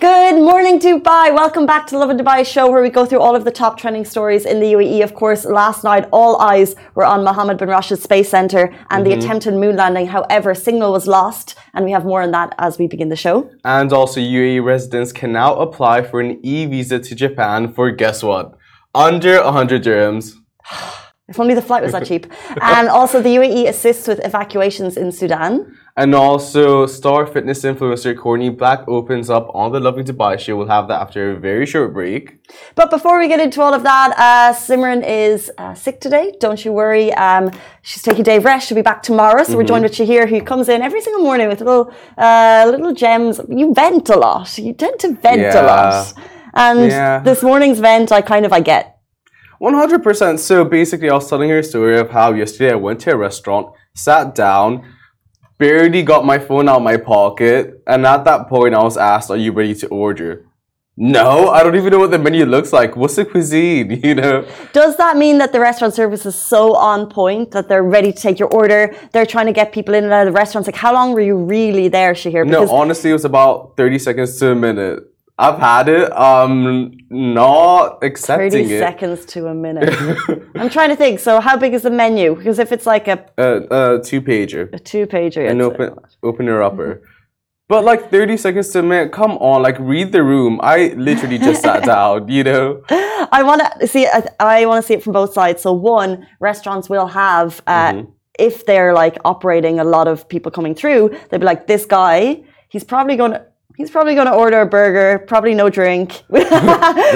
Good morning, Dubai. Welcome back to Lovin Dubai show, where we go through all of the top trending stories in the UAE. Of course, last night all eyes were on Mohammed bin Rashid Space Center and Mm-hmm. the attempted moon landing. However, signal was lost, and we have more on that as we begin the show. And also, UAE residents can now apply for an e visa to Japan for guess what? Under 100 dirhams. If only the flight was that cheap. And also, the UAE assists with evacuations in Sudan. And also, star fitness influencer Courtney Black opens up on the Lovin Dubai show. We'll have that after a very short break. But before we get into all of that, uh, Simran is uh, sick today. Don't you worry. Um, she's taking a day rest. She'll be back tomorrow. So we're Mm-hmm. joined with Shahir, who comes in every single morning with little uh, little gems. You vent a lot. You tend to vent a lot. And Yeah. this morning's vent, I kind of I get. 100%. So basically, I was telling her a story of how yesterday I went to a restaurant, sat down, barely got my phone out of my pocket, and at that point, I was asked, Are you ready to order? No, I don't even know what the menu looks like. What's the cuisine? You know? Does that mean that the restaurant service is so on point that they're ready to take your order? They're trying to get people in and out of the restaurants. Like, how long were you really there, Shahir? No, honestly, it was about 30 seconds to a minute. I've had it. Um, not 30 accepting it. seconds to a minute. I'm trying to think. So, how big is the menu? Because if it's like a, uh, uh, two pager. a two pager, and open opener upper. But like 30 seconds to a minute, come on, like read the room. I literally just sat down, you know? I want to see. I, I want to see it from both sides. So, one, restaurants will have, uh, Mm-hmm. if they're like operating a lot of people coming through, they'll be like, this guy, he's probably going to. He's probably going to order a burger, probably no drink.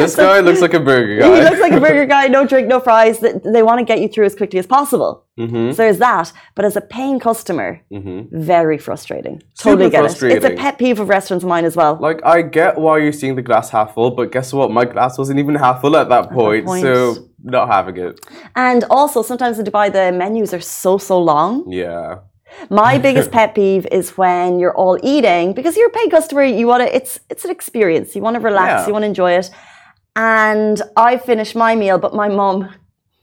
This guy looks like a burger guy. He looks like a burger guy, no drink, no fries. They, they want to get you through as quickly as possible. Mhm. So there's that. But as a paying customer, Mhm. very frustrating. Super Totally get it. It's a pet peeve of restaurants of mine as well. Like I get why you're seeing the glass half full, but guess what? My glass wasn't even half full at that point, point. so not having it. And also, sometimes in Dubai, the menus are so, so long. Yeah. My biggest pet peeve is when you're all eating because you're a paid customer. You want to. It's it's an experience. You want to relax. Yeah. You want to enjoy it. And I finished my meal, but my mum,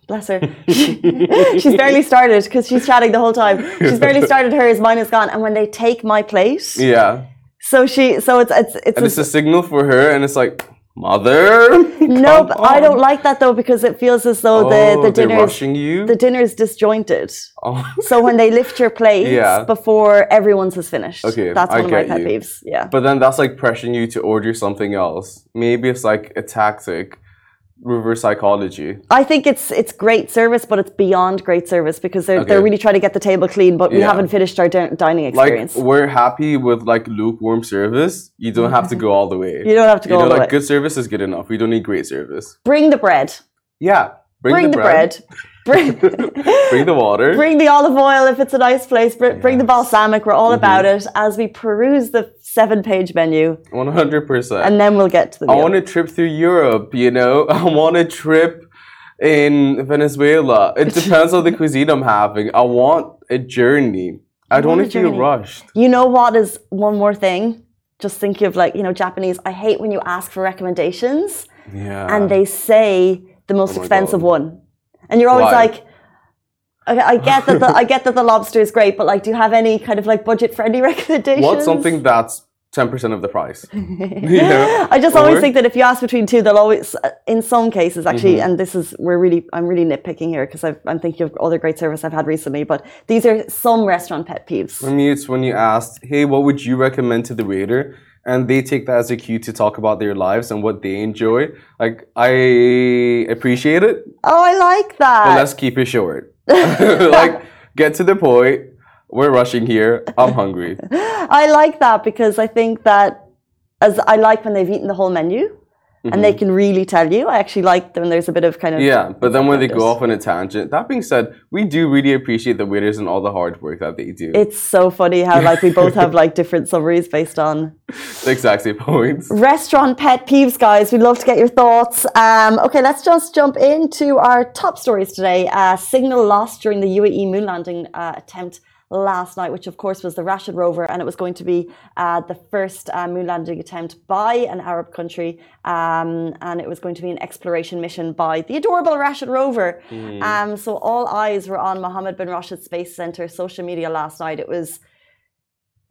bless her, she's barely started because she's chatting the whole time. She's barely started hers. Mine is gone. And when they take my plate, Yeah. so she, so it's it's it's. And it's a signal for her, and it's like, Mother. no, but I don't like that though because it feels as though Oh, the the dinner rushing you. the dinner is disjointed. Oh. So when they lift your plate Yeah. before everyone's has finished. Okay, That's I one of my pet you. peeves. Yeah. But then that's like pressuring you to order something else. Maybe it's like a tactic, reverse psychology. I think it's it's great service, but it's beyond great service because they're they're really trying to get the table clean, but we Yeah. haven't finished our di- dining Like experience. we're happy with like lukewarm service. You don't have to go all the way. you don't have to go You know, all the way. good service is good enough. We don't need great service. Bring the bread. Yeah, bring, Bring, the, bread. Bring bring the water. Bring the olive oil if it's a nice place. Br- Bring the balsamic. We're all about Mm-hmm. it as we peruse the seven-page menu, One hundred percent. and then we'll get to the I want a trip through Europe. You know, I want a trip in Venezuela. It depends on the cuisine I'm having. I want a journey. I don't want want to feel rushed. You know what is one more thing? Just thinking of like you know Japanese. I hate when you ask for recommendations Yeah. and they say the most Oh expensive God. one, and you're always Why? like, okay, I get that the I get that the lobster is great, but like, do you have any kind of like budget friendly recommendations? What's something that's ten percent of the price? you know? I just always think that if you ask between two, they'll always, uh, in some cases, actually, Mm-hmm. and this is we're really, I'm really nitpicking here because I'm thinking of other great service I've had recently, but these are some restaurant pet peeves. For me, it's when you asked, "Hey, what would you recommend to the waiter?" And they take that as a cue to talk about their lives and what they enjoy. Like I appreciate it, Oh, I like but that. let's keep it short. like get to the point. We're rushing here. I'm hungry. I like that because I think that as I like when they've eaten the whole menu and they can really tell you. I actually like them. there's a bit of kind of Mm-hmm. Yeah, but then when they go off on a tangent. That being said, we do really appreciate the waiters and all the hard work that they do. It's so funny how like we both have like different summaries based on the exact same points. restaurant pet peeves, guys. We'd love to get your thoughts. Um, okay, let's just jump into our top stories today. Uh, signal lost during the UAE moon landing uh, attempt last night, which of course was the Rashid rover, and it was going to be uh, the first uh, moon landing attempt by an Arab country, um, and it was going to be an exploration mission by the adorable Rashid rover. Um, so all eyes were on Mohammed bin Rashid Space Center social media last night. It was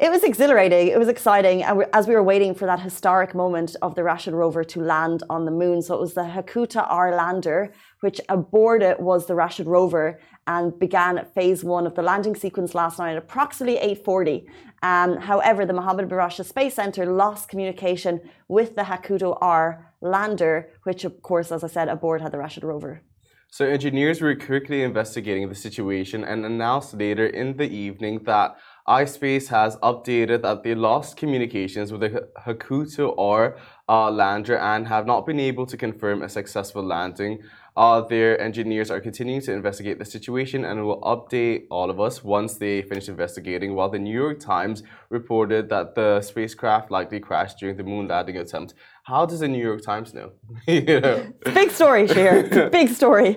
It was exhilarating. It was exciting. And as we were waiting for that historic moment of the Rashid rover to land on the moon. So it was the Hakuto R lander, which aboard it was the Rashid rover and began phase one of the landing sequence last night at approximately 8.40. Um, however, the Mohammed bin Rashid Space Center lost communication with the Hakuto R lander, which of course, as I said, aboard had the Rashid rover. So engineers were quickly investigating the situation and announced later in the evening that iSpace has updated that they lost communications with the Hakuto R uh, lander and have not been able to confirm a successful landing. Uh, their engineers are continuing to investigate the situation and will update all of us once they finish investigating. While the New York Times reported that the spacecraft likely crashed during the moon landing attempt. How does the New York Times know? you know? Big story, Shahir. Big story.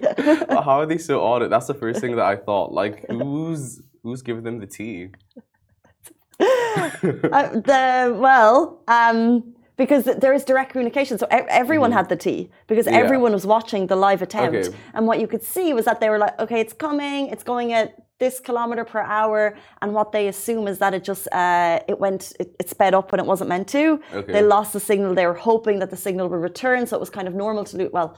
How are they so on it? That's the first thing that I thought. Like, who's who's giving them the tea? Uh, the well, um, because there is direct communication, so everyone had the tea because Mm-hmm. Yeah. everyone was watching the live attempt, Okay. and what you could see was that they were like, okay, it's coming, it's going at this kilometer per hour, and what they assume is that it just uh, it went it, it sped up when it wasn't meant to. Okay. They lost the signal. They were hoping that the signal would return, so it was kind of normal to do. Well,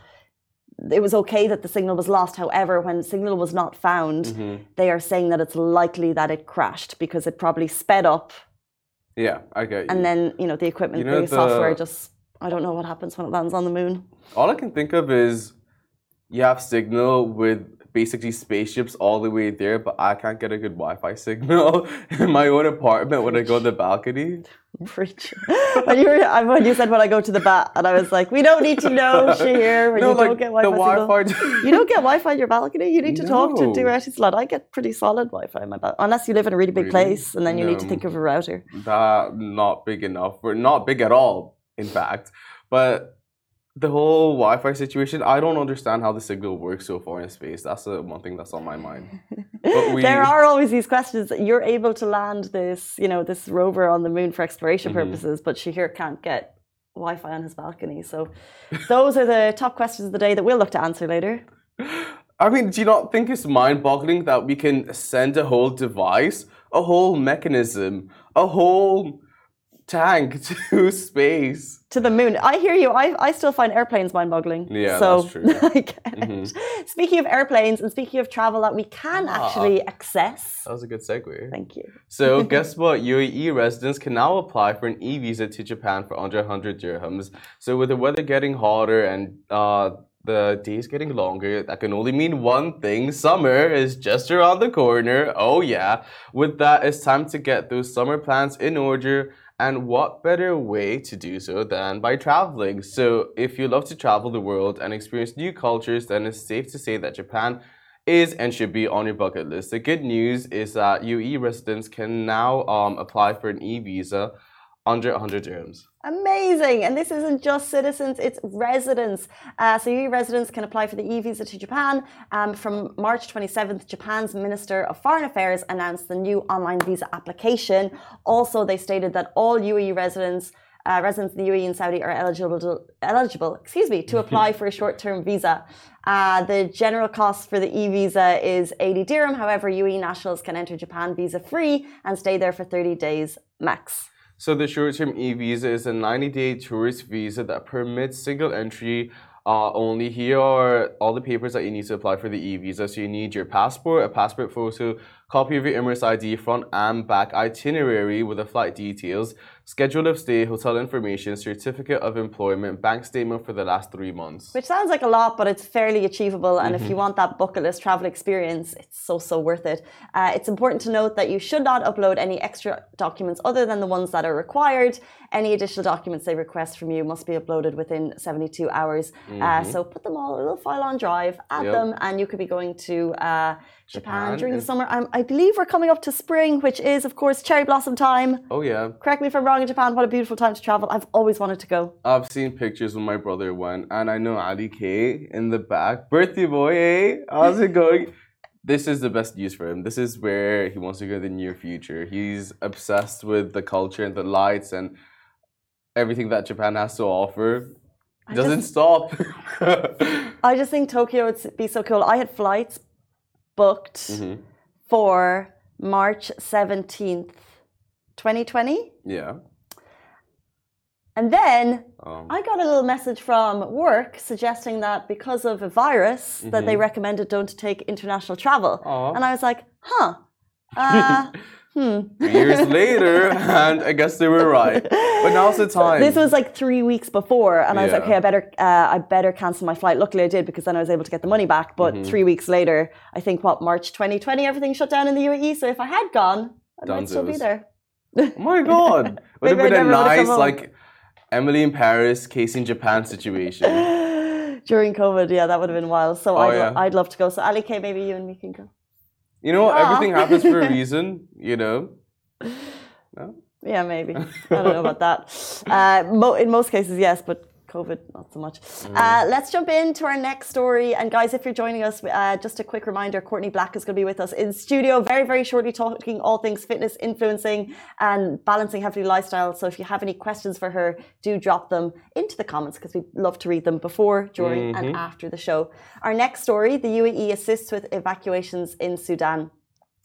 it was okay that the signal was lost. However, when signal was not found, Mm-hmm. they are saying that it's likely that it crashed because it probably sped up Yeah, I get you. and then you know the equipment, You know, the, software just I don't know what happens when it lands on the moon. All I can think of is you have signal with basically spaceships all the way there, but I can't get a good Wi-Fi signal in my own apartment when I go to the balcony. Preach. when you were when you said when I go to the bat, and I was like, we don't need to know Shahir when no, you like don't get Wi-Fi. signal. Wi-Fi. You don't get Wi-Fi in your balcony. You need to talk to No. Duretti Slot. I get pretty solid Wi-Fi in my balcony, unless you live in a really big Really? place, and then you need to think of a router. that not big enough. We're not big at all, in fact. But the whole Wi-Fi situation, I don't understand how the signal works so far in space. That's the one thing that's on my mind. But we, There are always these questions you're able to land this, you know, this rover on the moon for exploration Mm-hmm. purposes, but Shahir can't get Wi-Fi on his balcony. So those are the top questions of the day that we'll look to answer later. I mean, do you not think it's mind-boggling that we can send a whole device, a whole mechanism, a whole tank to space? To the moon. I hear you. I, I still find airplanes mind-boggling. Yeah, so, that's true. Mm-hmm. Speaking of airplanes and speaking of travel that we can Ah. actually access. That was a good segue. Thank you. So guess what? UAE residents can now apply for an e-visa to Japan for under 100 dirhams. So with the weather getting hotter and uh, the days getting longer, that can only mean one thing: summer is just around the corner. Oh yeah! With that, it's time to get those summer plans in order. And what better way to do so than by traveling? So, if you love to travel the world and experience new cultures, then it's safe to say that Japan is and should be on your bucket list. The good news is that UAE residents can now um, apply for an e visa under 100 dirhams. Amazing. And this isn't just citizens, it's residents. Uh, so UAE residents can apply for the e-visa to Japan. Um, from March 27th, Japan's Minister of Foreign Affairs announced the new online visa application. Also, they stated that all UAE residents uh, residents in the UAE and Saudi are eligible to, eligible, excuse me, to apply for a short-term visa. Uh, the general cost for the e-visa is 80 dirham. However, UAE nationals can enter Japan visa free and stay there for 30 days max. So the short-term e-visa is a 90-day tourist visa that permits single entry uh, only. Here are all the papers that you need to apply for the e-visa. So you need your passport, a passport photo, copy of your Emirates ID, front and back itinerary with the flight details, schedule of stay, hotel information, certificate of employment, bank statement for the last three months. Which sounds like a lot, but it's fairly achievable. And Mm-hmm. if you want that bucket list travel experience, it's so, so worth it. Uh, it's important to note that you should not upload any extra documents other than the ones that are required. Any additional documents they request from you must be uploaded within 72 hours. Uh, so put them all in a little file on drive, add Mm-hmm. Yep. them, and you could be going to uh, Japan, Japan during the summer. Um, I believe we're coming up to spring, which is, of course, cherry blossom time. Oh yeah. Correct me if I'm wrong in Japan. What a beautiful time to travel. I've always wanted to go. I've seen pictures when my brother went, and I know Ali K in the back. Birthday boy, eh? How's it going? This is the best news for him. This is where he wants to go in the near future. He's obsessed with the culture and the lights and everything that Japan has to offer. I Doesn't just- stop. I just think Tokyo would be so cool. I had flights booked Mhm. for March 17th 2020. Yeah. And then Um, I got a little message from work suggesting that because of a virus that they recommended don't take international travel. Aw. And I was like, huh. Uh, hmm. years later, and I guess they were right. But now's the time. This was like three weeks before, and I was like, okay, I better, uh, I better cancel my flight. Luckily, I did because then I was able to get the money back. But Mm-hmm. three weeks later, I think what March 2020, everything shut down in the UAE. So if I had gone, I might still be there. Oh my god. Would have been a never would've come nice, like, Emily in Paris, Casey in Japan situation. During COVID, yeah, that would have been wild. So Oh, I'd, yeah. I'd love to go. So Ali K, maybe you and me can go. You know, Aw. everything happens for a reason, you know? No? Yeah, maybe. I don't know about that. Uh, mo- in most cases, yes, but COVID, not so much. Uh, let's jump into our next story. And guys, if you're joining us, uh, just a quick reminder Courtney Black is going to be with us in studio very, very shortly, talking all things fitness, influencing, and balancing healthy lifestyle. So if you have any questions for her, do drop them into the comments because we love to read them before, during, and after the show. Our next story the UAE assists with evacuations in Sudan.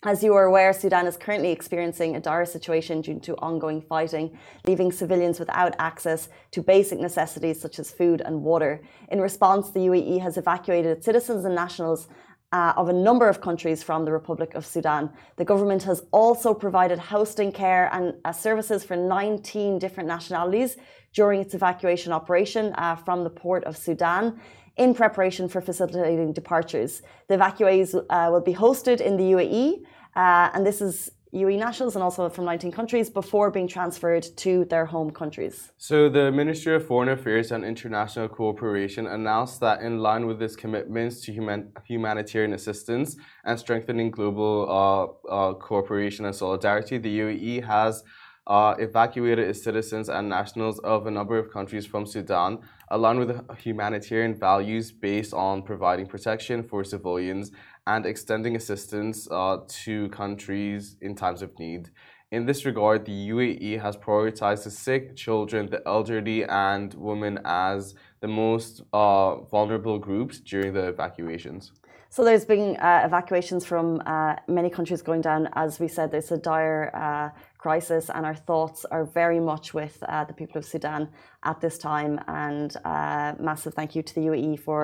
As you are aware, Sudan is currently experiencing a dire situation due to ongoing fighting, leaving civilians without access to basic necessities such as food and water. In response, the UAE has evacuated citizens and nationals uh, of a number of countries from the Republic of Sudan. The government has also provided hosting care and uh, services for 19 different nationalities during its evacuation operation uh, from the port of Sudan in preparation for facilitating departures. The evacuees uh, will be hosted in the UAE, uh, and this is UAE nationals and also from 19 countries before being transferred to their home countries. So, the Ministry of Foreign Affairs and International Cooperation announced that, in line with its commitments to human, humanitarian assistance and strengthening global uh, uh, cooperation and solidarity, the UAE has uh, evacuated its citizens and nationals of a number of countries from Sudan, aligned with humanitarian values based on providing protection for civilians and extending assistance uh, to countries in times of need. In this regard, the UAE has prioritized the sick, children, the elderly, and women as the most uh, vulnerable groups during the evacuations. So there's been uh, evacuations from uh, many countries going down. As we said, there's a dire uh, crisis, and our thoughts are very much with uh, the people of Sudan at this time. And uh, massive thank you to the UAE for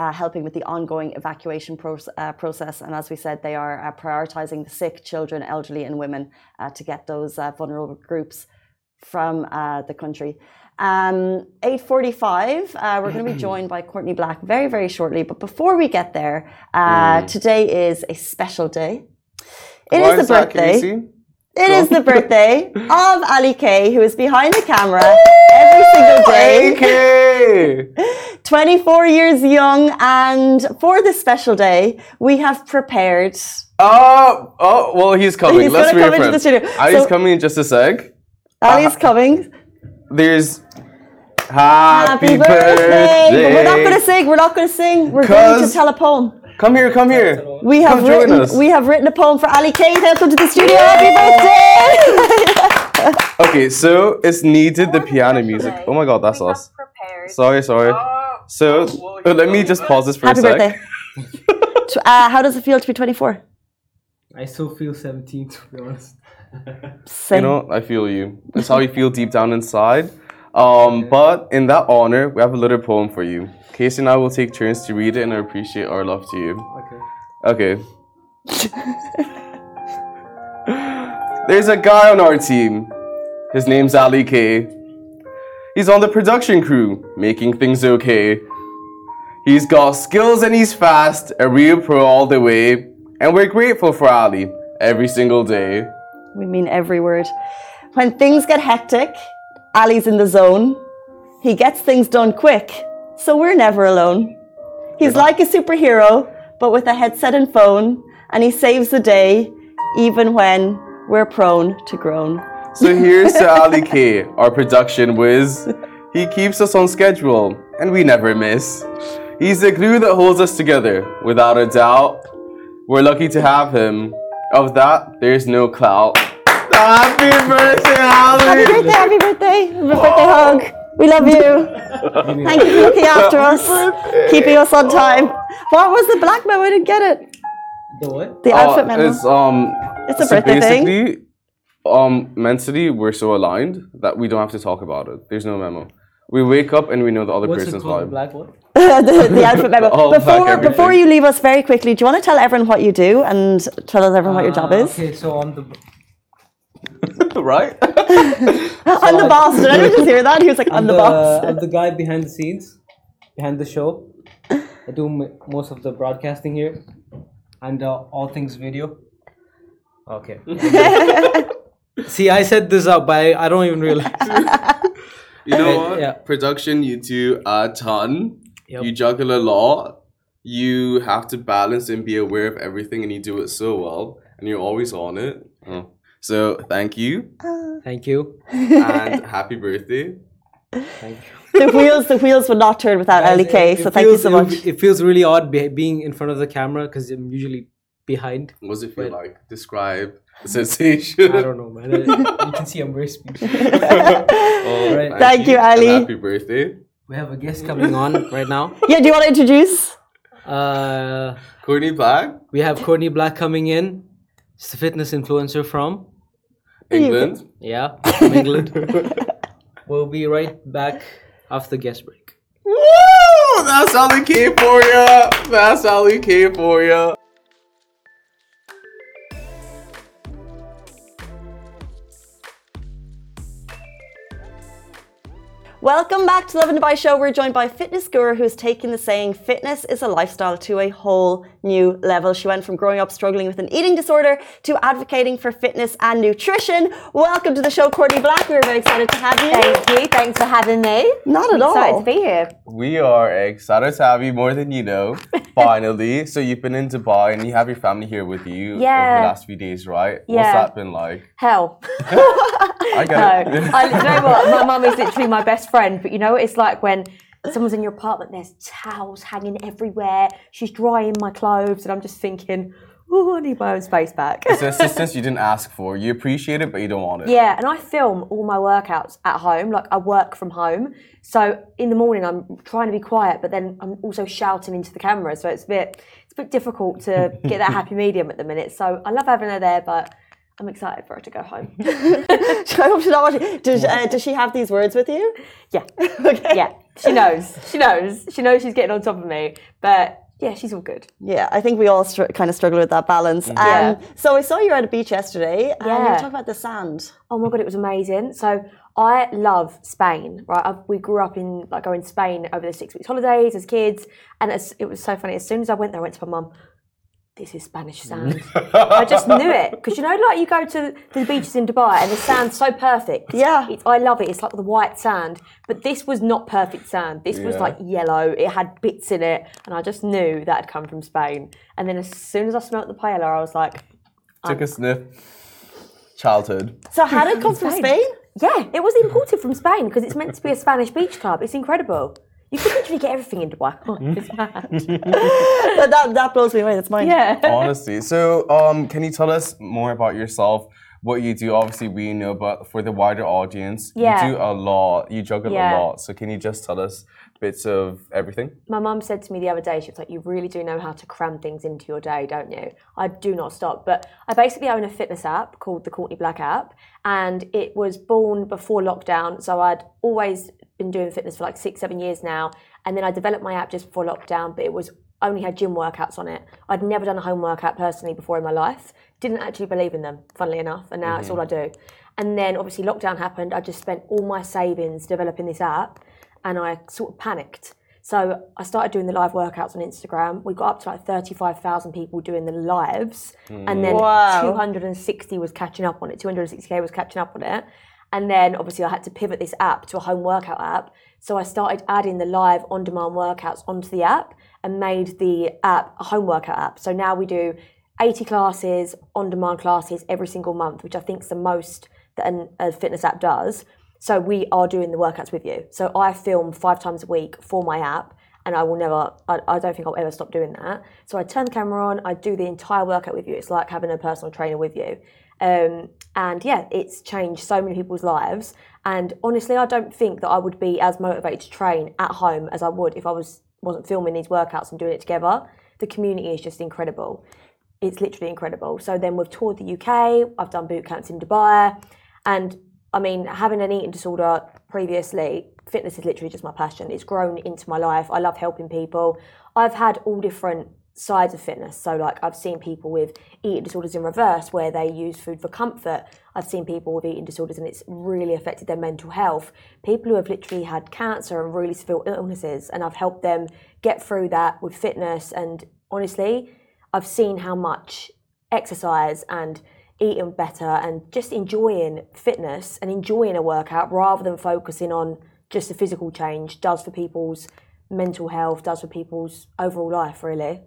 uh, helping with the ongoing evacuation proce- uh, process. And as we said, they are uh, prioritizing the sick, children, elderly, and women uh, to get those uh, vulnerable groups from uh, the country. Um, 8.45, uh, we're going to be joined by Courtney Black very, very shortly. But before we get there, uh, today is a special day. It Why is the that, birthday. It is the birthday of Ali K, who is behind the camera every single day. AK! 24 years young, and for this special day, we have prepared. Oh, oh, well, he's coming. He's Let's gonna come into the studio. Ali's So- coming in just a sec. Ali's ah. coming. There's happy, birthday. But we're not going to sing. We're not going to sing. We're going to tell a poem. Come here, come here. We have Come join written. us. We have written a poem for Ali K. Welcome to the studio. Happy birthday! Okay, so it's needed the piano music. Oh my god, that's us. Sorry, sorry. So uh, let me just pause this for Happy a sec. birthday. Uh, how does it feel to be 24? I still feel 17 to be honest. Same. You know, I feel you. It's how you feel deep down inside. Um, but in that honor, we have a little poem for you. Casey and I will take turns to read it and appreciate our love to you. Okay. Okay. There's a guy on our team. His name's Ali K. He's on the production crew, making things okay. He's got skills and he's fast, a real pro all the way. And we're grateful for Ali every single day. We mean every word. When things get hectic, Ali's in the zone. He gets things done quick, so we're never alone. He's like a superhero, but with a headset and phone, and he saves the day, even when we're prone to groan. So here's to Ali K, our production whiz. He keeps us on schedule, and we never miss. He's the glue that holds us together, without a doubt. We're lucky to have him. Of that, there's no clout. Happy birthday, Ali! Happy birthday, happy birthday, happy birthday hug. We love you. Thank you for looking after us, keeping us on time. What was the black memo? I didn't get it. The what? The Uh, outfit memo. It's um. It's a so birthday thing. basically, um, mentally, we're so aligned that we don't have to talk about it. There's no memo. We wake up and we know the other What's it person's called? vibe. Black what? the, the outfit memo. All Before, before you leave us very quickly, do you want to tell everyone what you do and tell us everyone what your job Uh, is? Okay, so I'm the right? I'm the boss. Did anyone just hear that? He was like, I'm, I'm the, the, boss. I'm the guy behind the scenes, behind the show. I do m- most of the broadcasting here, and uh, all things video. Okay. See, I set this up, but I, I don't even realize. You know what? yeah. Production, you do a ton. Yep. You juggle a lot. You have to balance and be aware of everything, and you do it so well. And you're always on it. Oh. So thank you Thank you. and happy birthday. Thank you. the wheels, the wheels would not turn without Ali K. Kay. it- So it thank you so much. It feels really odd be- being in front of the camera because I'm usually behind. What does it feel like? Describe the sensation. I don't know, man. you can see I'm very speechless. Oh, Right. Thank you, and Ali. Happy birthday. We have a guest coming on right now. Yeah, do you want to introduce? Uh, Courtney Black, we have Courtney Black coming in. She's a fitness influencer from England. yeah, from England. we'll be right back after the guest break. Woo! That's Ali K for ya. That's Ali K for ya. Welcome back to Lovin Dubai Show. We're joined by fitness guru who's taken the saying fitness is a lifestyle to a whole new level. She went from growing up struggling with an eating disorder to advocating for fitness and nutrition. Welcome to the show, Courtney Black. We're very excited to have you. Thank you. Thanks for having me. Not at I'm excited all. to be here. We are excited to have you more than you know. Finally, so you've been in Dubai and you have your family here with you over Yeah. the last few days, right? What's that been like? Hell. I No. get it. I, you know what? My mum is literally my best friend, but you know what it's like when someone's in your apartment, there's towels hanging everywhere, she's drying my clothes, and I'm just thinking, oh, I need my own space back. it's an assistance you didn't ask for. You appreciate it, but you don't want it. Yeah, and I film all my workouts at home. Like I work from home, so in the morning I'm trying to be quiet, but then I'm also shouting into the camera. So it's a bit, it's a bit difficult to get that happy medium at the minute. So I love having her there, but I'm excited for her to go home. I hope she's not watching. Does, uh, does she have these words with you? yeah, Okay. yeah, she knows. She knows. She knows she's getting on top of me, but yeah, she's all good. Yeah, I think we all str- kind of struggle with that balance. Um, Yeah. So I saw you at a beach yesterday, and you were Yeah. talking about the sand. Oh my god, it was amazing. So I love Spain, right? I, we grew up in like going to Spain over the six weeks holidays as kids, and it was so funny. As soon as I went there, I went to my mum. This is Spanish mm. sand. I just knew it because you know, like you go to the beaches in Dubai and the sand's so perfect. Yeah. it's, I love it. It's like the white sand, but this was not perfect sand. This was Yeah. like yellow. It had bits in it, and I just knew that had come from Spain. And then as soon as I smelt the paella, I was like, Took a sniff. Childhood. So how did it come from Spain. Spain? Yeah, it was imported from Spain because it's meant to be a Spanish beach club. It's incredible. You could literally get everything in Dubai. Oh, it's mad. That, that, that blows me away. That's mine. yeah. Honestly. So, um, can you tell us more about yourself? What you do? Obviously, we know, but for the wider audience, Yeah. you do a lot. You juggle Yeah. a lot. So, can you just tell us bits of everything? My mum said to me the other day, she was like, You really do know how to cram things into your day, don't you? I do not stop. But I basically own a fitness app called the Courtney Black app. And it was born before lockdown. So I'd always been doing fitness for like six, seven years now. And then I developed my app just before lockdown, but it was only had gym workouts on it. I'd never done a home workout personally before in my life. Didn't actually believe in them, funnily enough. And now it's mm-hmm. all I do. And then obviously lockdown happened. I just spent all my savings developing this app and I sort of panicked. So I started doing the live workouts on Instagram. We got up to like 35,000 people doing the lives. And then mm. Wow. 260 was catching up on it. 260k was catching up on it. And then obviously I had to pivot this app to a home workout app. So I started adding the live on demand workouts onto the app and made the app a home workout app. So now we do 80 classes, on demand classes every single month, which I think is the most that an, a fitness app does. So we are doing the workouts with you. So I film five times a week for my app and I will never, I, I don't think I'll ever stop doing that. So I turn the camera on, I do the entire workout with you. It's like having a personal trainer with you. Um, and yeah, it's changed so many people's lives. And honestly, I don't think that I would be as motivated to train at home as I would if I was wasn't filming these workouts and doing it together. The community is just incredible. it's literally incredible. So then we've toured the UK, I've done boot camps in Dubai, and I mean, having an eating disorder previously, fitness is literally just my passion. It's grown into my life. I love helping people. I've had all different sides of fitness. So, like, I've seen people with eating disorders in reverse where they use food for comfort. I've seen people with eating disorders and it's really affected their mental health. People who have literally had cancer and really severe illnesses, and I've helped them get through that with fitness. And honestly, I've seen how much exercise and eating better and just enjoying fitness and enjoying a workout rather than focusing on just the physical change does for people's mental health, does for people's overall life, really.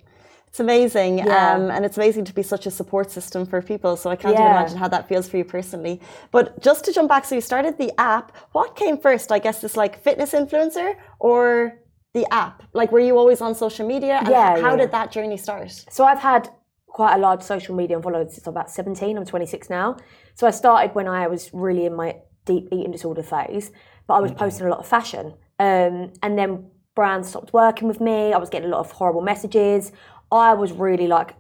It's amazing. Yeah. Um, and it's amazing to be such a support system for people. So I can't even imagine how that feels for you personally. But just to jump back, so you started the app. What came first? I guess this like fitness influencer or the app? Like, were you always on social media? And Yeah, How yeah. did that journey start? So I've had quite a large social media followers since I'm about 17. I'm 26 now. So I started when I was really in my deep eating disorder phase, but I was posting a lot of fashion. Um, and then brands stopped working with me. I was getting a lot of horrible messages. I was really like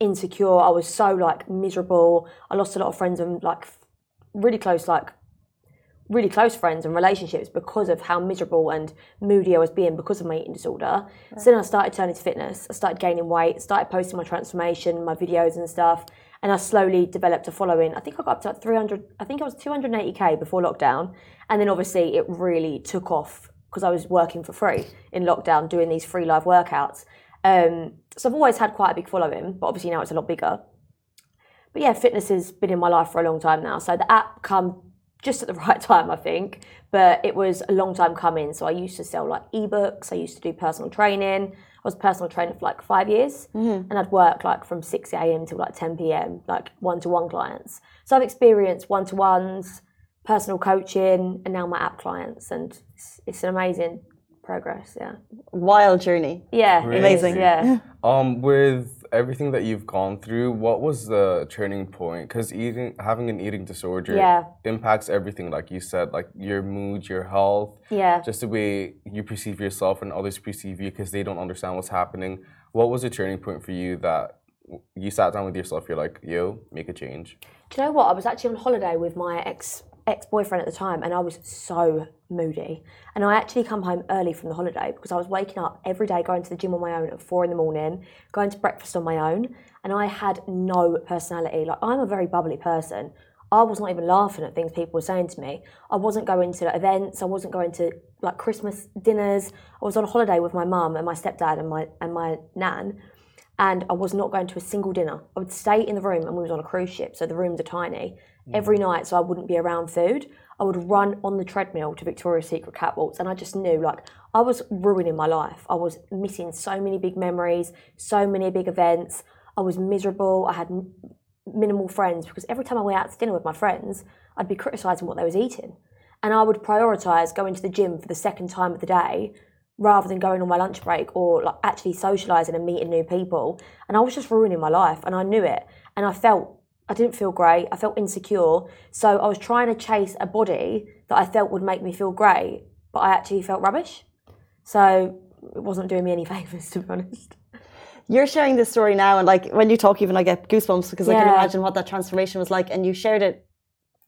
insecure. I was so like miserable. I lost a lot of friends and like really close like really close friends and relationships because of how miserable and moody I was being because of my eating disorder. So then I started turning to fitness. I started gaining weight, started posting my transformation, my videos and stuff. And I slowly developed a following. I think I got up to like 300, I think I was 280k before lockdown. And then obviously it really took off because I was working for free in lockdown doing these free live workouts. Um, so I've always had quite a big following, but obviously now it's a lot bigger. But yeah, fitness has been in my life for a long time now. So the app come just at the right time, I think. But it was a long time coming. So I used to sell like ebooks. I used to do personal training. I was a personal trainer for like five years, and I'd work like from six a.m. till like ten p.m. like one-to-one clients. So I've experienced one-to-ones, personal coaching, and now my app clients, and it's, it's an amazing progress. Yeah, Wild journey. yeah, it is, Amazing. Yeah. Um, with everything that you've gone through, what was the turning point? Because eating, having an eating disorder, Yeah. impacts everything. Like you said, like your mood, your health, Yeah. just the way you perceive yourself and others perceive you, because they don't understand what's happening. What was the turning point for you that you sat down with yourself? You're like, yo, make a change. Do you know what? I was actually on holiday with my ex ex boyfriend at the time, and I was so moody. And I actually come home early from the holiday because I was waking up every day, going to the gym on my own at four in the morning, going to breakfast on my own, and I had no personality. Like I'm a very bubbly person. I was not even laughing at things people were saying to me. I wasn't going to events. I wasn't going to like Christmas dinners. I was on a holiday with my mum and my stepdad and my and my nan and I was not going to a single dinner. I would stay in the room, and we was on a cruise ship, so the rooms are tiny. Every mm. night, so I wouldn't be around food. I would run on the treadmill to Victoria's Secret catwalks, and I just knew like I was ruining my life. I was missing so many big memories, so many big events. I was miserable. I had n- minimal friends because every time I went out to dinner with my friends, I'd be criticizing what they was eating, and I would prioritize going to the gym for the second time of the day rather than going on my lunch break or like actually socializing and meeting new people. And I was just ruining my life and I knew it. And I felt I didn't feel great. I felt insecure. So I was trying to chase a body that I felt would make me feel great, but I actually felt rubbish. So it wasn't doing me any favors to be honest. You're sharing this story now, and like when you talk, even I get goosebumps because I can imagine what that transformation was like, and you shared it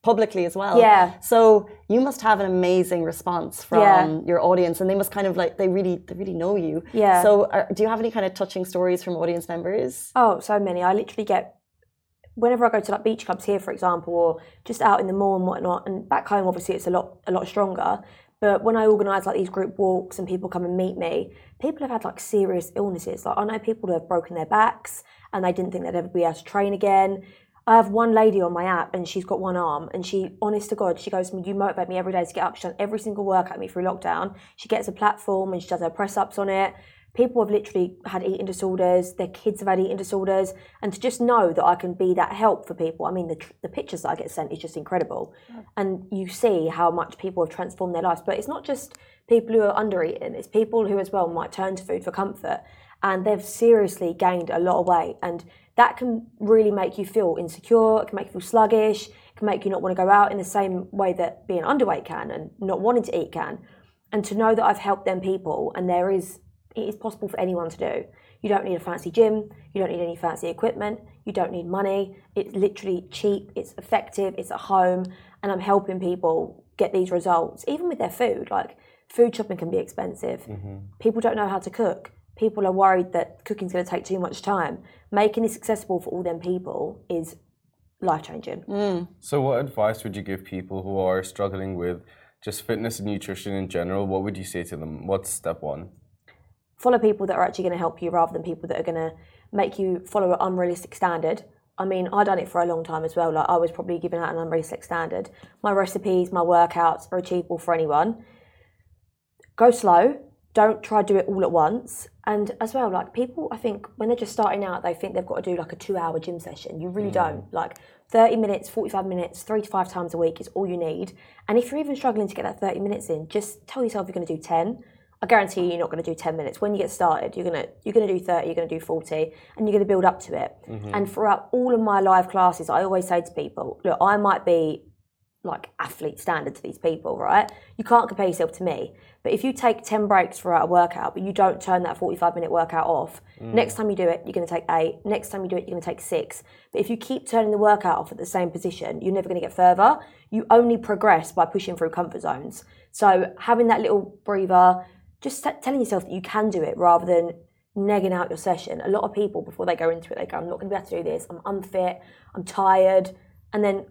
publicly as well. Yeah. So you must have an amazing response from Yeah. your audience, and they must kind of like they really they really know you. Yeah. So are, do you have any kind of touching stories from audience members? Oh, so many. I literally get whenever I go to like beach clubs here, for example, or just out in the mall and whatnot. And back home, obviously, it's a lot a lot stronger. But when I organise like these group walks and people come and meet me, people have had like serious illnesses. Like I know people who have broken their backs and they didn't think they'd ever be able to train again. I have one lady on my app and she's got one arm and she, honest to God, she goes you motivate me every day to get up. She's done every single workout me through lockdown. She gets a platform and she does her press ups on it. People have literally had eating disorders, their kids have had eating disorders, and to just know that I can be that help for people. I mean, the, the pictures that I get sent is just incredible. And you see how much people have transformed their lives. But it's not just people who are under eating, it's people who as well might turn to food for comfort. And they've seriously gained a lot of weight. And that can really make you feel insecure, it can make you feel sluggish, it can make you not want to go out in the same way that being underweight can and not wanting to eat can. And to know that I've helped them people and there is it is possible for anyone to do. You don't need a fancy gym. You don't need any fancy equipment. You don't need money. It's literally cheap. It's effective. It's at home, and I'm helping people get these results, even with their food. Like food shopping can be expensive. Mm-hmm. People don't know how to cook. People are worried that cooking's going to take too much time. Making this accessible for all them people is life changing. Mm. So, what advice would you give people who are struggling with just fitness and nutrition in general? What would you say to them? What's step one? Follow people that are actually going to help you rather than people that are going to make you follow an unrealistic standard. I mean, I've done it for a long time as well. Like I was probably giving out an unrealistic standard. My recipes, my workouts are achievable for anyone. Go slow. Don't try to do it all at once. And as well, like people, I think when they're just starting out, they think they've got to do like a two-hour gym session. You really don't. Like 30 minutes, 45 minutes, three to five times a week is all you need. And if you're even struggling to get that 30 minutes in, just tell yourself you're going to do 10. I guarantee you, you're not going to do 10 minutes. When you get started, you're going to you're going to do 30, you're going to do 40, and you're going to build up to it. Mm-hmm. And throughout all of my live classes, I always say to people, look, I might be like athlete standard to these people, right? You can't compare yourself to me. But if you take 10 breaks throughout a workout, but you don't turn that 45 minute workout off, mm. next time you do it, you're going to take eight. Next time you do it, you're going to take six. But if you keep turning the workout off at the same position, you're never going to get further. You only progress by pushing through comfort zones. So having that little breather, just telling yourself that you can do it rather than negging out your session. A lot of people, before they go into it, they go, I'm not going to be able to do this. I'm unfit. I'm tired. And then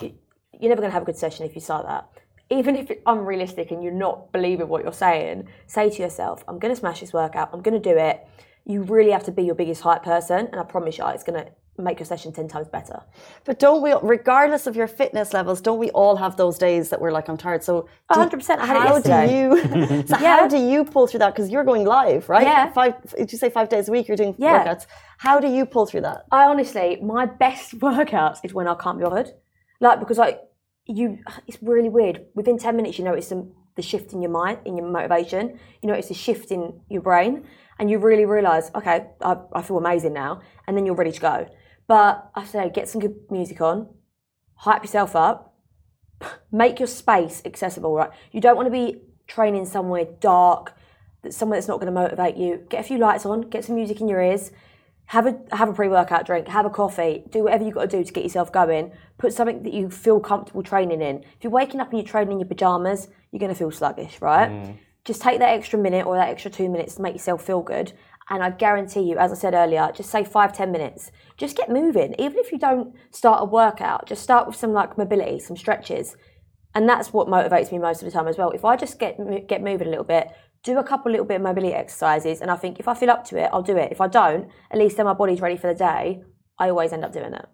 you're never going to have a good session if you start that. Even if it's unrealistic and you're not believing what you're saying, say to yourself, I'm going to smash this workout. I'm going to do it. You really have to be your biggest hype person. And I promise you, it's going to make your session 10 times better. But don't we, regardless of your fitness levels, don't we all have those days that we're like, I'm tired? So, 100%, I had it how yesterday. do you? so Yeah. how do you pull through that? Because you're going live, right? Yeah. Five. Did you say five days a week? You're doing Yeah. workouts. How do you pull through that? I honestly, my best workouts is when I can't be bothered. Like because like you, it's really weird. Within ten minutes, you notice the, the shift in your mind, in your motivation. You notice a shift in your brain, and you really realize, okay, I, I feel amazing now, and then you're ready to go. But I say, get some good music on, hype yourself up, make your space accessible. Right, you don't want to be training somewhere dark, that's somewhere that's not going to motivate you. Get a few lights on, get some music in your ears have a have a pre-workout drink, have a coffee, do whatever you've got to do to get yourself going. Put something that you feel comfortable training in. If you're waking up and you're training in your pajamas, you're going to feel sluggish, right? Mm. Just take that extra minute or that extra two minutes to make yourself feel good. And I guarantee you, as I said earlier, just say five, ten minutes. Just get moving. Even if you don't start a workout, just start with some like mobility, some stretches. And that's what motivates me most of the time as well. If I just get get moving a little bit, do a couple little bit of mobility exercises, and I think if I feel up to it, I'll do it. If I don't, at least then my body's ready for the day. I always end up doing it.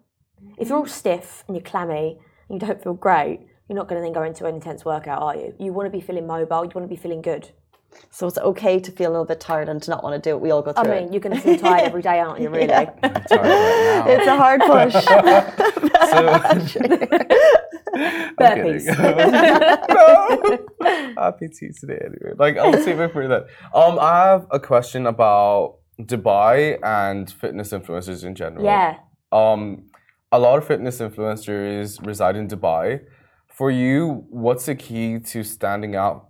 If you're all stiff and you're clammy and you don't feel great, you're not going to then go into an intense workout, are you? You want to be feeling mobile. You want to be feeling good. So it's okay to feel a little bit tired and to not want to do it. We all go through. I through mean, it. you're going to feel tired every day, aren't you? Really? Sorry right now. It's a hard push. so, Burpees. no. Happy Tuesday anyway. Like I'll save it for that. Um, I have a question about Dubai and fitness influencers in general. Yeah. Um, a lot of fitness influencers reside in Dubai. For you, what's the key to standing out, in, co-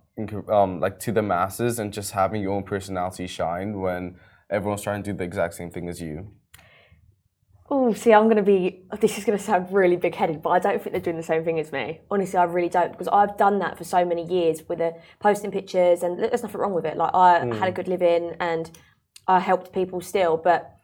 um, like to the masses, and just having your own personality shine when everyone's trying to do the exact same thing as you? Oh, see, I'm going to be. This is going to sound really big headed, but I don't think they're doing the same thing as me. Honestly, I really don't because I've done that for so many years with the posting pictures, and there's nothing wrong with it. Like, I had a good living and I helped people still, but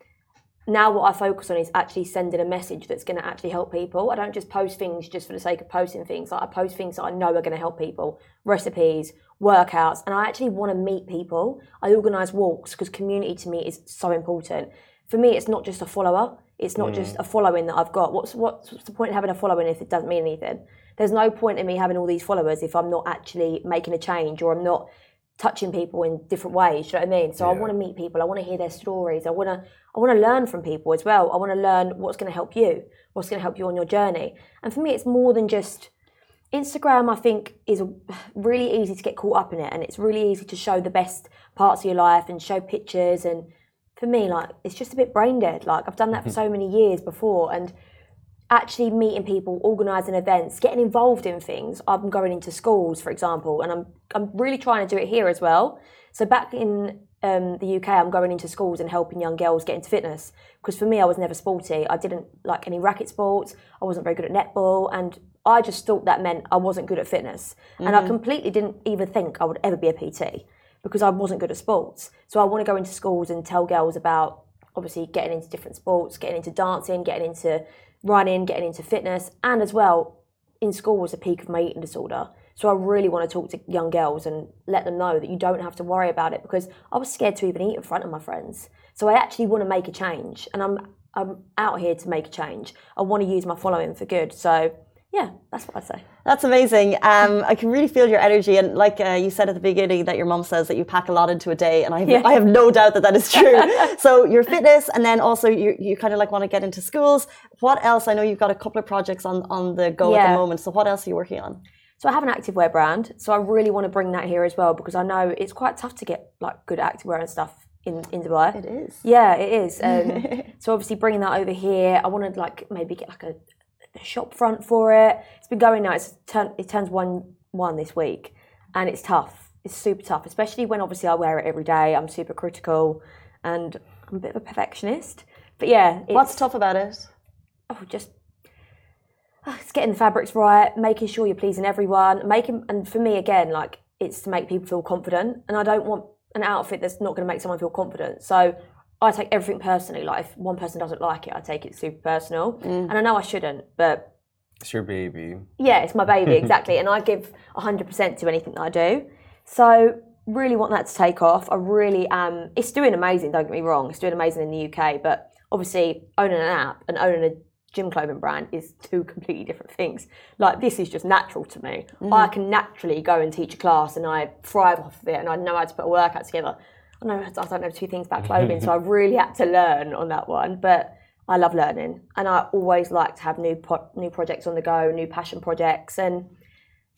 now what I focus on is actually sending a message that's going to actually help people. I don't just post things just for the sake of posting things. Like I post things that I know are going to help people, recipes, workouts, and I actually want to meet people. I organise walks because community to me is so important. For me, it's not just a follower. It's not just mm. a following that I've got. What's what's what's the point of having a following if it doesn't mean anything? There's no point in me having all these followers if I'm not actually making a change or I'm not touching people in different ways. Do you know what I mean? So I want to meet people. I want to hear their stories. I want to I want to learn from people as well. I want to learn what's going to help you, what's going to help you on your journey. And for me, it's more than just Instagram. I think is really easy to get caught up in it, and it's really easy to show the best parts of your life and show pictures. And for me, like it's just a bit brain dead. Like I've done that for so many years before, and actually meeting people, organising events, getting involved in things. I'm going into schools, for example, and I'm I'm really trying to do it here as well. So back in um, the UK, I'm going into schools and helping young girls get into fitness. Because for me, I was never sporty. I didn't like any racket sports. I wasn't very good at netball, and I just thought that meant I wasn't good at fitness. And I mm-hmm. completely didn't even think I would ever be a PT because I wasn't good at sports. So I want to go into schools and tell girls about obviously getting into different sports, getting into dancing, getting into running, getting into fitness, and as well in school was a peak of my eating disorder. So I really want to talk to young girls and let them know that you don't have to worry about it because I was scared to even eat in front of my friends. So I actually want to make a change and I'm I'm out here to make a change. I want to use my following for good. So yeah, that's what I'd say. That's amazing. Um, I can really feel your energy, and like uh, you said at the beginning, that your mom says that you pack a lot into a day, and I have, Yeah. I have no doubt that that is true. so your fitness, and then also you you kind of like want to get into schools. What else? I know you've got a couple of projects on on the go at the moment. So what else are you working on? So I have an activewear brand, so I really want to bring that here as well because I know it's quite tough to get like good activewear and stuff in in Dubai. It is. Yeah, it is. Um, so obviously bringing that over here, I want to like maybe get like a shop front for it. It's been going now. It's turn, it turns one one this week, and it's tough. It's super tough, especially when obviously I wear it every day. I'm super critical, and I'm a bit of a perfectionist. But yeah, What's tough about it? oh, just ah, it's getting the fabrics right, making sure you're pleasing everyone, making and for me again, like it's to make people feel confident, and I don't want an outfit that's not going to make someone feel confident. So I take everything personally. Like if one person doesn't like it, I take it super personal, mm. and I know I shouldn't, but It's your baby. yeah, it's my baby exactly, and I give hundred percent to anything that I do. So really want that to take off. I really am. It's doing amazing. Don't get me wrong. It's doing amazing in the UK, but obviously owning an app and owning a gym clothing brand is two completely different things. Like this is just natural to me. I mm. can naturally go and teach a class, and I thrive off of it, and I know how to put a workout together. I know I don't know two things about clothing, so I really had to learn on that one, but. I love learning, and I always like to have new po- new projects on the go, new passion projects, and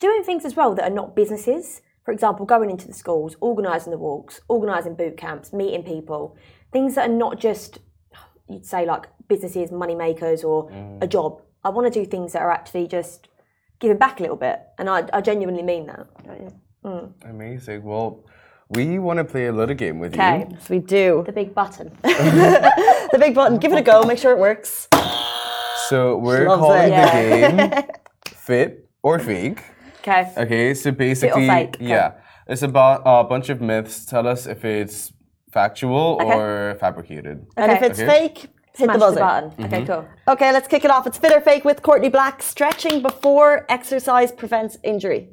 doing things as well that are not businesses. For example, going into the schools, organising the walks, organising boot camps, meeting people, things that are not just you'd say like businesses, money makers, or mm. a job. I want to do things that are actually just giving back a little bit, and I, I genuinely mean that. Mm. Amazing. Well, we want to play a little game with Okay, you. Yes, we do. the big button. The big button. Give it a go. Make sure it works. So we're calling it. the game Fit or Fake. Okay. Okay, so basically, fake, okay. yeah, it's about a bunch of myths. Tell us if it's factual Okay. or fabricated. And if it's Okay. fake, hit Smash the the, buzzer. button. Mm-hmm. Okay, cool. Okay, let's kick it off. It's fit or fake with Courtney Black. Stretching before exercise prevents injury.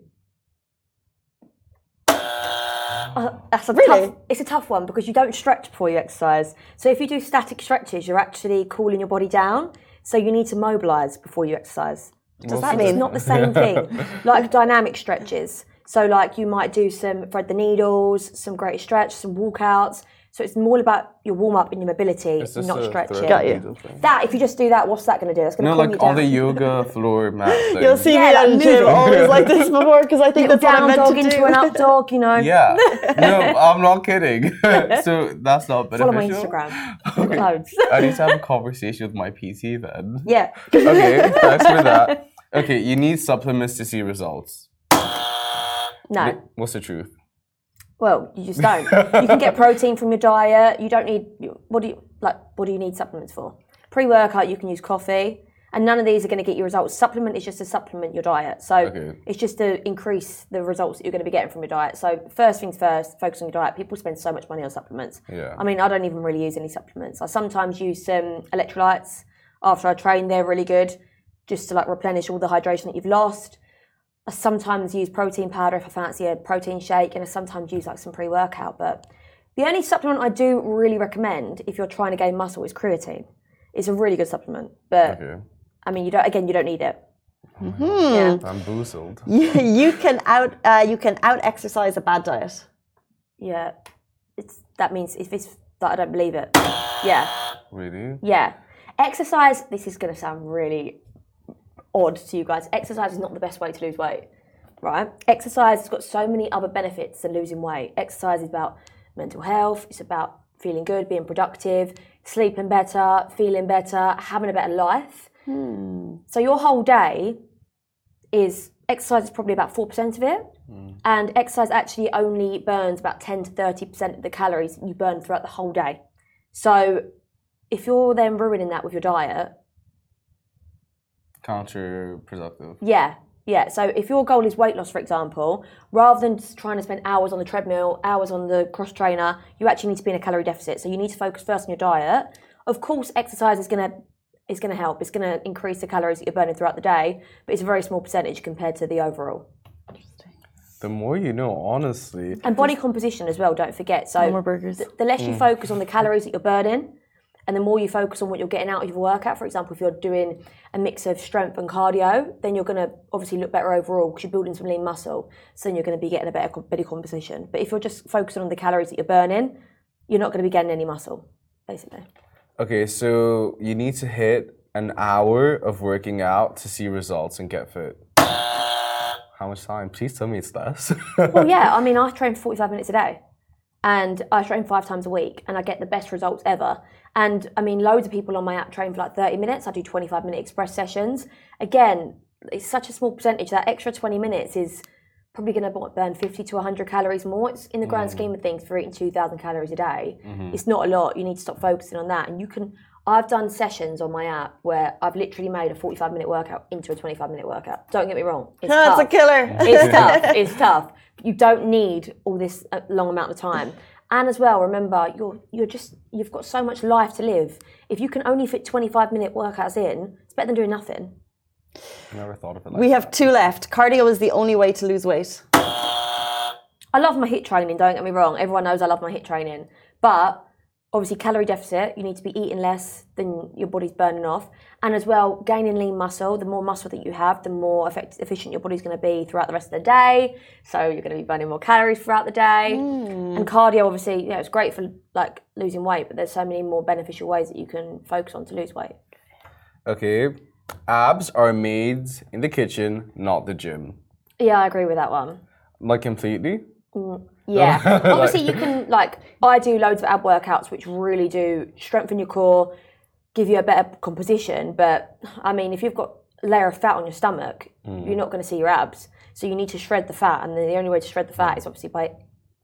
Uh, that's a Really? tough. It's a tough one because you don't stretch before you exercise. So if you do static stretches, you're actually cooling your body down. So you need to mobilise before you exercise. Does that It's mean? not the same thing. like dynamic stretches. So like you might do some thread the needles, some great stretch, some walkouts. So it's more about your warm up and your mobility, It's not stretching. Got you. That if you just do that, what's that going to do? It's going to No, calm like you all down. the yoga floor mat things. You'll see Yeah, me like at the gym always like this before because I think Little that's what I'm down meant dog to into an up dog, you know. Yeah. No, I'm not kidding. so that's not beneficial. Follow my Instagram. Loads. I need to have a conversation with my PT then. yeah. Okay, thanks for that. Okay, you need supplements to see results. No. What's the truth? Well, you just don't. you can get protein from your diet. You don't need. What do you like? What do you need supplements for? Pre-workout, you can use coffee, and none of these are going to get you results. Supplement is just to supplement your diet, so Okay. it's just to increase the results that you're going to be getting from your diet. So first things first, focus on your diet. People spend so much money on supplements. Yeah. I mean, I don't even really use any supplements. I sometimes use some electrolytes after I train. They're really good, just to like replenish all the hydration that you've lost. I sometimes use protein powder if I fancy a protein shake, and I sometimes use like some pre workout. But the only supplement I do really recommend if you're trying to gain muscle is creatine. It's a really good supplement, but Okay. I mean, you don't. Again, you don't need it. Hmm. Yeah, Bamboozled. you, you can out uh, you can out exercise a bad diet. yeah. It's that means if it's that I don't believe it. Yeah, Really? yeah. Exercise. This is going to sound really odd to you guys. Exercise is not the best way to lose weight, right? Exercise has got so many other benefits than losing weight. Exercise is about mental health, it's about feeling good, being productive, sleeping better, feeling better, having a better life. Hmm. So your whole day is exercise is probably about 4% of it. Hmm. And exercise actually only burns about 10 to 30% of the calories you burn throughout the whole day. So if you're then ruining that with your diet, Counterproductive. yeah, yeah. So if your goal is weight loss, for example, rather than just trying to spend hours on the treadmill, hours on the cross trainer, you actually need to be in a calorie deficit. So you need to focus first on your diet. Of course, exercise is gonna is gonna help. It's gonna increase the calories that you're burning throughout the day, but it's a very small percentage compared to the overall. The more you know, honestly. And body composition as well. Don't forget. So No more burgers. the, the less you mm. focus on the calories that you're burning, and the more you focus on what you're getting out of your workout. For example, if you're doing a mix of strength and cardio, then you're going to obviously look better overall because you're building some lean muscle. So then you're going to be getting a better body composition. But if you're just focusing on the calories that you're burning, you're not going to be getting any muscle, basically. Okay, so you need to hit an hour of working out to see results and get fit. How much time? Please tell me it's less. Well, yeah, I mean, I train for 45 minutes a day and I train five times a week and I get the best results ever. And I mean, loads of people on my app train for like 30 minutes. I do 25 minute express sessions. Again, it's such a small percentage. That extra 20 minutes is probably going to burn 50 to 100 calories more. It's in the grand scheme of things for eating 2,000 calories a day. It's not a lot. You need to stop focusing on that. And you can, I've done sessions on my app where I've literally made a 45 minute workout into a 25 minute workout. Don't get me wrong. It's That's a killer. It's tough. It's tough. You don't need all this uh, long amount of time. And as well, remember, you're you're just you've got so much life to live. If you can only fit 25 minute workouts in, it's better than doing nothing. Never thought of it like We have two left. Cardio is the only way to lose weight. I love my HIIT training. Don't get me wrong. Everyone knows I love my HIIT training, but obviously calorie deficit. You need to be eating less than your body's burning off, and as well gaining lean muscle. The more muscle that you have, the more effect- efficient your body's going to be throughout the rest of the day. So you're going to be burning more calories throughout the day. Mm. And cardio, obviously, you know, it's great for like losing weight, but there's so many more beneficial ways that you can focus on to lose weight. Okay, abs are made in the kitchen, not the gym. Yeah, I agree with that one. Like completely. Mm. Yeah. Um, obviously, you can like I do loads of ab workouts, which really do strengthen your core, give you a better composition. But I mean, if you've got a layer of fat on your stomach, mm. you're not going to see your abs. So you need to shred the fat, and the only way to shred the fat is obviously by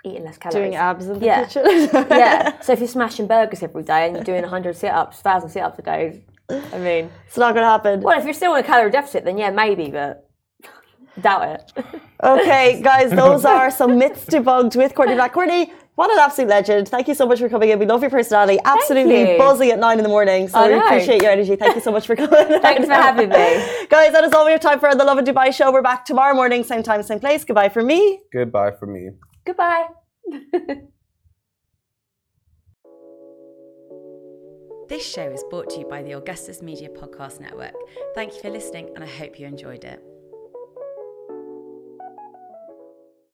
eating less calories. Doing abs in the Yeah. kitchen. yeah. So if you're smashing burgers every day and you're doing 100 sit-ups, 1,000 sit-ups a day, I mean, it's not going to happen. well, if you're still in a calorie deficit, then yeah, maybe, but doubt it. Okay, guys, those are some myths debunked with Courtney Black. Courtney, what an absolute legend. Thank you so much for coming in. We love your personality. Absolutely you. buzzing at nine in the morning. So I we know. appreciate your energy. Thank you so much for coming. Thanks for having me. Guys, that is all we have time for on the Lovin Dubai show. We're back tomorrow morning, same time, same place. Goodbye for me. Goodbye for me. Goodbye. This show is brought to you by the Augustus Media Podcast Network. Thank you for listening, and I hope you enjoyed it.